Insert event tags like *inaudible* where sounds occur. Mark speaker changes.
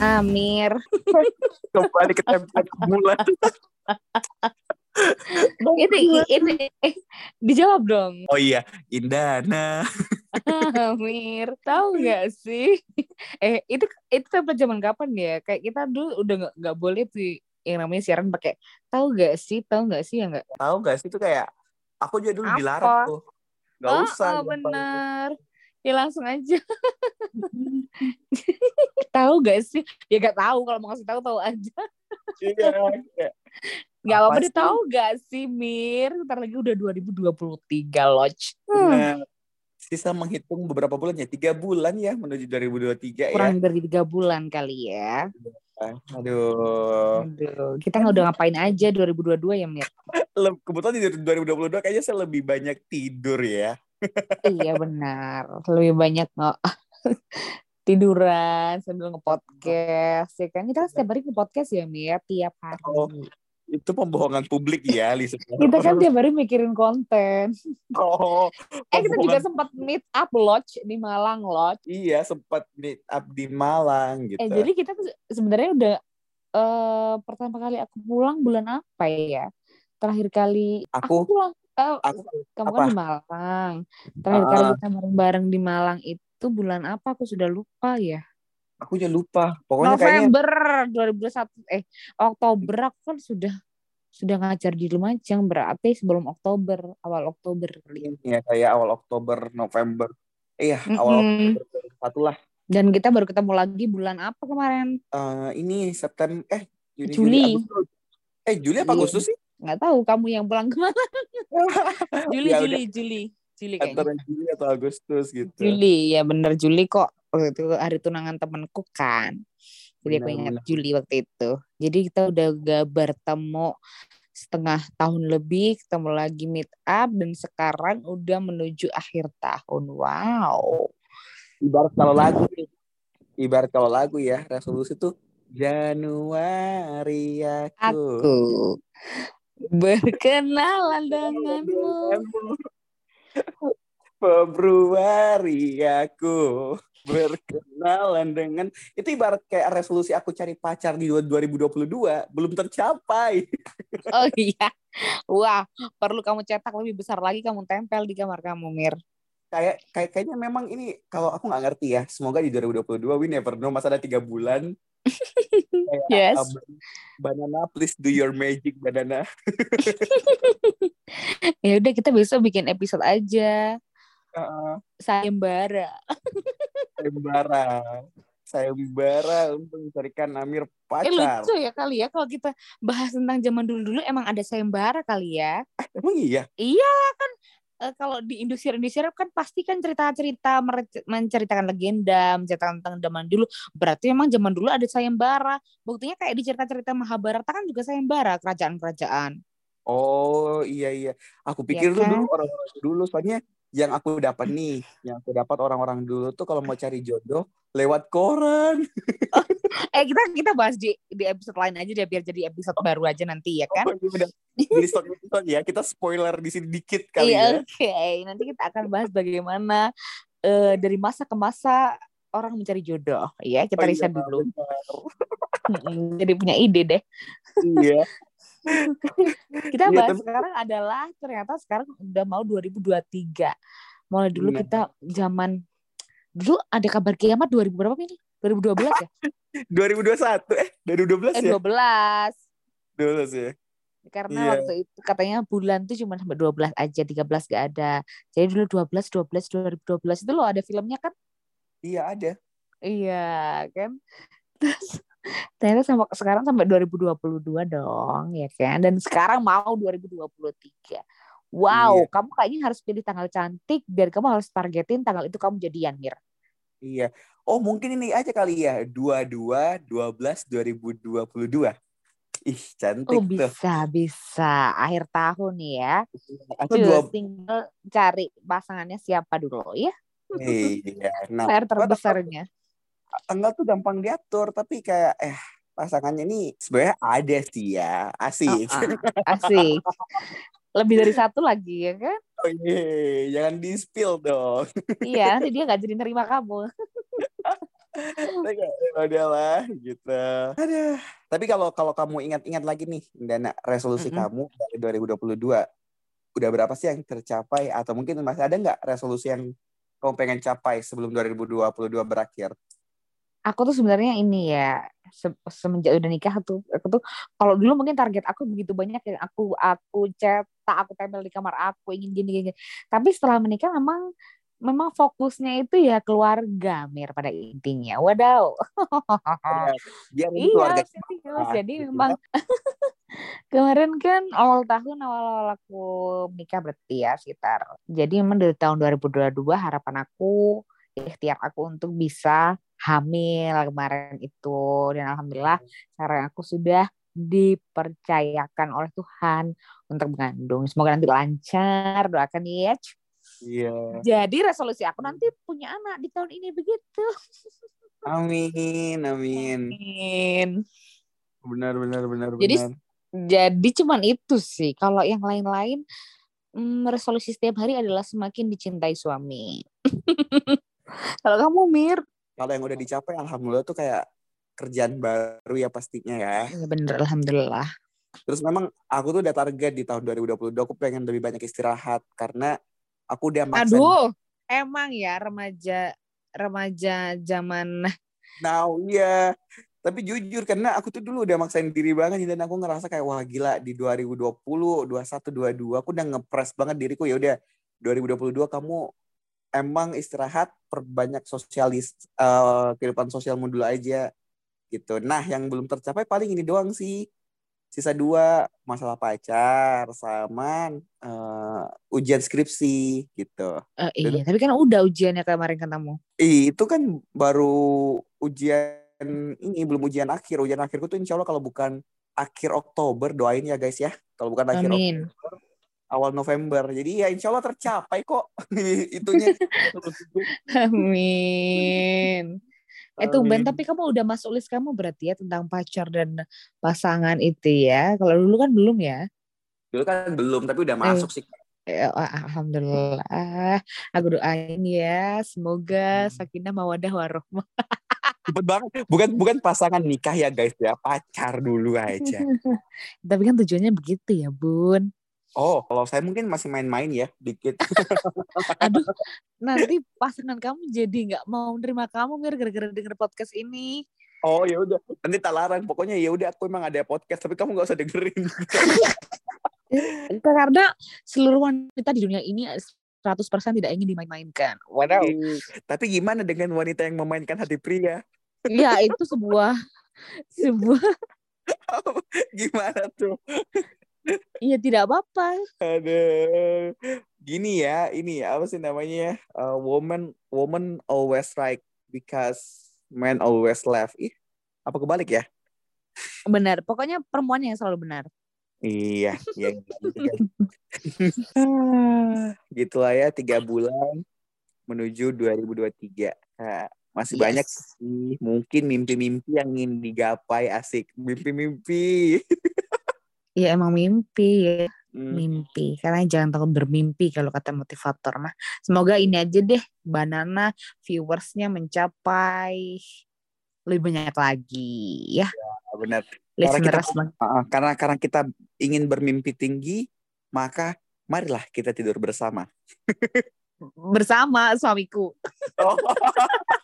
Speaker 1: Amir. *laughs*
Speaker 2: Kembali ke tempat bulan. *laughs*
Speaker 1: ini ini eh, dijawab dong.
Speaker 2: Oh iya, Indana. *laughs*
Speaker 1: Amir, tahu nggak sih? Eh itu itu sampai zaman kapan ya? Kayak kita dulu udah nggak nggak boleh tuh yang namanya siaran pakai tahu nggak sih? Tahu nggak sih ya nggak?
Speaker 2: Tahu gak sih itu kayak aku juga dulu
Speaker 1: Apa?
Speaker 2: dilarang tuh. Gak
Speaker 1: Oh,
Speaker 2: usah.
Speaker 1: oh, bener. Ya langsung aja. *laughs* tahu gak sih? Ya gak tahu kalau mau kasih tahu tahu aja.
Speaker 2: Iya. kayak,
Speaker 1: Gak
Speaker 2: Apa
Speaker 1: apa-apa deh tahu gak sih Mir? Ntar lagi udah 2023 Lodge.
Speaker 2: Nah, sisa menghitung beberapa bulan ya, tiga bulan ya menuju 2023
Speaker 1: Kurang dari tiga bulan kali ya.
Speaker 2: ya. Aduh.
Speaker 1: Aduh, kita nggak udah ngapain aja 2022 ya Mir?
Speaker 2: Kebetulan di 2022 kayaknya saya lebih banyak tidur ya.
Speaker 1: Iya benar. Lebih banyak nggak *laughs* tiduran sambil nge-podcast ya kan. Kita kan setiap hari nge-podcast ya Mir, tiap hari.
Speaker 2: Oh, Itu pembohongan publik ya, Lisa.
Speaker 1: Kita kan tiap hari mikirin konten.
Speaker 2: Oh,
Speaker 1: Eh kita juga sempat meet up Lodge di Malang Lodge.
Speaker 2: Iya, sempat meet up di Malang gitu.
Speaker 1: Eh jadi kita tuh sebenarnya udah eh pertama kali aku pulang bulan apa ya? Terakhir kali
Speaker 2: Aku-
Speaker 1: pulang eh,
Speaker 2: aku
Speaker 1: kamu
Speaker 2: apa?
Speaker 1: kan di Malang. Terakhir kali kita bareng-bareng di Malang itu bulan apa? Aku sudah lupa ya.
Speaker 2: aku juga lupa. Pokoknya kayaknya
Speaker 1: November 2021 eh Oktober aku kan sudah sudah ngajar di Lumajang berarti sebelum Oktober awal Oktober kali ya.
Speaker 2: ya kayak awal Oktober, November. Iya, awal
Speaker 1: Mm-mm.
Speaker 2: Oktober satu lah.
Speaker 1: Dan kita baru ketemu lagi bulan apa kemarin?
Speaker 2: Eh, ini September eh Juni,
Speaker 1: Juli.
Speaker 2: Agustus. Eh Juli apa
Speaker 1: Iya.
Speaker 2: Agustus sih?
Speaker 1: Nggak tahu kamu yang pulang ke mana? *laughs* Juli,
Speaker 2: Ya
Speaker 1: Juli, Juli, Juli kayaknya.
Speaker 2: Antara Juli atau Agustus gitu.
Speaker 1: Juli, ya bener Juli kok. Waktu itu hari tunangan temenku kan. Jadi aku
Speaker 2: Benar,
Speaker 1: ingat. Juli waktu itu. Jadi kita udah gak bertemu setengah tahun lebih, ketemu lagi meet up dan sekarang udah menuju akhir tahun. Wow.
Speaker 2: Ibarat kalau lagu. Ibarat kalau lagu ya, resolusi tuh Januari aku.
Speaker 1: Aku berkenalan denganmu.
Speaker 2: Februari aku berkenalan dengan itu ibarat kayak resolusi aku cari pacar di 2022 belum tercapai.
Speaker 1: Oh iya. Wah, perlu kamu cetak lebih besar lagi kamu tempel di kamar kamu, Mir.
Speaker 2: Kayak kayak kayaknya memang ini kalau aku nggak ngerti ya. Semoga di 2022 we never know masa ada tiga bulan. *laughs* Kayak,
Speaker 1: Yes.
Speaker 2: um, banana please do your magic banana. *laughs*
Speaker 1: Ya udah kita besok bikin episode aja.
Speaker 2: Uh,
Speaker 1: Sayembara.
Speaker 2: sayembara. Sayembara untuk mencarikan Amir
Speaker 1: Eh
Speaker 2: pacar.
Speaker 1: lucu ya kali ya kalau kita bahas tentang zaman dulu-dulu emang ada sayembara kali ya.
Speaker 2: Emang iya?
Speaker 1: Iya kan eh, kalau di industri industri kan pasti kan cerita-cerita menceritakan legenda, menceritakan tentang zaman dulu. Berarti memang zaman dulu ada sayembara. Buktinya kayak di cerita-cerita Mahabharata kan juga sayembara kerajaan-kerajaan.
Speaker 2: Oh iya iya. Aku pikir
Speaker 1: Iya
Speaker 2: dulu
Speaker 1: kan?
Speaker 2: dulu orang-orang dulu soalnya yang aku dapat nih, yang aku dapat orang-orang dulu tuh kalau mau cari jodoh lewat koran. *laughs*
Speaker 1: Eh kita kita bahas di di episode lain aja deh biar jadi episode baru aja nanti ya kan.
Speaker 2: Oh, iya, episode ya, kita spoiler di sini dikit kali
Speaker 1: Iya
Speaker 2: ya.
Speaker 1: oke. Nanti kita akan bahas bagaimana eh, dari masa ke masa orang mencari jodoh. Ya kita
Speaker 2: Oh, iya,
Speaker 1: riset dulu.
Speaker 2: benar.
Speaker 1: Mm-mm, Jadi punya ide deh.
Speaker 2: Iya. *laughs*
Speaker 1: Kita
Speaker 2: Iya,
Speaker 1: bahas
Speaker 2: tapi-
Speaker 1: sekarang adalah ternyata sekarang udah mau 2023. Mulai dulu
Speaker 2: Benar.
Speaker 1: kita zaman dulu ada kabar kiamat 2000 berapa ini? 2012 ya? *laughs*
Speaker 2: 2021 eh 2012
Speaker 1: Eh
Speaker 2: ya?
Speaker 1: 12.
Speaker 2: 12 ya.
Speaker 1: Karena
Speaker 2: Iya.
Speaker 1: waktu itu katanya bulan tuh cuma sampai 12 aja, 13 gak ada. Jadi dulu 12 12 2012 itu loh ada filmnya kan?
Speaker 2: Iya ada.
Speaker 1: Iya, kan? *laughs* Terus ternyata sampai sekarang sampai 2022 dong, ya kan? Dan sekarang mau 2023. Wow,
Speaker 2: Iya.
Speaker 1: kamu kayaknya harus pilih tanggal cantik biar kamu harus targetin tanggal itu kamu jadian, Mir.
Speaker 2: Iya. Oh mungkin ini aja kali ya 22 12 2022. Ih cantik
Speaker 1: Oh,
Speaker 2: tuh.
Speaker 1: bisa, bisa. Akhir tahun nih ya. Cus,
Speaker 2: dua
Speaker 1: tinggal cari pasangannya siapa dulu ya.
Speaker 2: Iya. Nah,
Speaker 1: PR terbesarnya.
Speaker 2: Tanggal tuh gampang diatur tapi kayak eh pasangannya ini sebenarnya ada sih ya asik
Speaker 1: Oh, ah, asik. Lebih dari satu lagi ya kan?
Speaker 2: oh iya jangan di spill dong
Speaker 1: Iya, nanti dia gak jadi nerima kamu. *laughs*
Speaker 2: udah lah gitu. Ada. Tapi kalau kalau kamu ingat-ingat lagi nih dana resolusi mm -hmm. kamu dari 2022 udah berapa sih yang tercapai atau mungkin masih ada nggak resolusi yang kamu pengen capai sebelum 2022 berakhir?
Speaker 1: Aku tuh sebenarnya ini ya se semenjak udah nikah tuh aku tuh kalau dulu mungkin target aku begitu banyak yang aku aku cetak aku tempel di kamar aku ingin gini gini tapi setelah menikah memang memang fokusnya itu ya keluarga mir pada intinya. Wadaw.
Speaker 2: Ya, iya keluarga
Speaker 1: serius. jadi memang *laughs* kemarin kan awal tahun awal awal aku nikah berarti ya sekitar jadi memang dari tahun 2022 harapan aku ikhtiar aku untuk bisa hamil kemarin itu dan alhamdulillah sekarang aku sudah dipercayakan oleh Tuhan untuk mengandung semoga nanti lancar doakan ya
Speaker 2: Iya.
Speaker 1: Jadi resolusi aku nanti punya anak di tahun ini begitu.
Speaker 2: Amin, amin.
Speaker 1: Amin.
Speaker 2: Benar, benar, benar,
Speaker 1: jadi,
Speaker 2: benar.
Speaker 1: Jadi cuman itu sih. Kalau yang lain-lain, hmm, resolusi setiap hari adalah semakin dicintai suami. *laughs* Kalau kamu Mir?
Speaker 2: Kalau yang udah dicapai, alhamdulillah tuh kayak kerjaan baru ya pastinya ya.
Speaker 1: Iya bener, alhamdulillah.
Speaker 2: Terus memang aku tuh udah target di tahun 2022 aku pengen lebih banyak istirahat karena Aku udah
Speaker 1: maksa. Aduh, emang ya remaja remaja zaman
Speaker 2: now iya. Tapi jujur karena aku tuh dulu udah maksain diri banget dan aku ngerasa kayak wah gila di 2020, 21, 22 aku udah ngepres banget diriku ya udah 2022 kamu emang istirahat perbanyak sosialis uh, kehidupan sosialmu dulu aja gitu. Nah, yang belum tercapai paling ini doang sih sisa dua masalah pacar sama uh, ujian skripsi gitu.
Speaker 1: Uh, iya, Jadi, tapi kan udah ujiannya kemarin ketemu.
Speaker 2: Itu kan baru ujian ini belum ujian akhir. Ujian akhirku tuh insya Allah kalau bukan akhir Oktober doain ya guys ya. Kalau bukan akhir Amin. Oktober awal November. Jadi ya insya Allah tercapai kok *laughs* itunya.
Speaker 1: Amin. Eh Ben, tapi kamu udah masuk list kamu berarti ya tentang pacar dan pasangan itu ya. Kalau dulu kan belum ya?
Speaker 2: Dulu kan belum, tapi udah masuk eh. sih.
Speaker 1: Ya, Alhamdulillah. Aku doain ya, semoga hmm. sakinah mawadah warohmah.
Speaker 2: Cepet banget. Bukan bukan pasangan nikah ya guys ya, pacar dulu aja. *laughs*
Speaker 1: tapi kan tujuannya begitu ya, Bun.
Speaker 2: Oh, kalau saya mungkin masih main-main ya, dikit. *laughs*
Speaker 1: Aduh, nanti pasangan kamu jadi nggak mau nerima kamu mir gara-gara denger podcast ini.
Speaker 2: Oh ya udah, nanti tak larang. Pokoknya ya udah aku emang ada podcast, tapi kamu nggak usah dengerin. *laughs*
Speaker 1: Karena seluruh wanita di dunia ini 100% tidak ingin dimain-mainkan.
Speaker 2: Waduh. Tapi gimana dengan wanita yang memainkan hati pria?
Speaker 1: Ya, itu sebuah sebuah *laughs*
Speaker 2: gimana tuh?
Speaker 1: Iya tidak apa-apa.
Speaker 2: Ada gini ya, ini ya apa sih namanya? Uh, woman woman always right because man always left. Ih, apa kebalik ya?
Speaker 1: Benar, pokoknya perempuan yang selalu benar.
Speaker 2: Iya, *laughs* ya gitu lah ya tiga bulan menuju 2023. Nah, masih yes. banyak sih mungkin mimpi-mimpi yang ingin digapai asik mimpi-mimpi *laughs*
Speaker 1: Iya emang mimpi ya. Hmm. Mimpi. Karena jangan takut bermimpi kalau kata motivator mah. Semoga ini aja deh Banana viewersnya mencapai lebih banyak lagi ya.
Speaker 2: ya benar. Karena kita, uh, karena karena kita ingin bermimpi tinggi, maka marilah kita tidur bersama. *laughs*
Speaker 1: bersama suamiku. Oh. *laughs*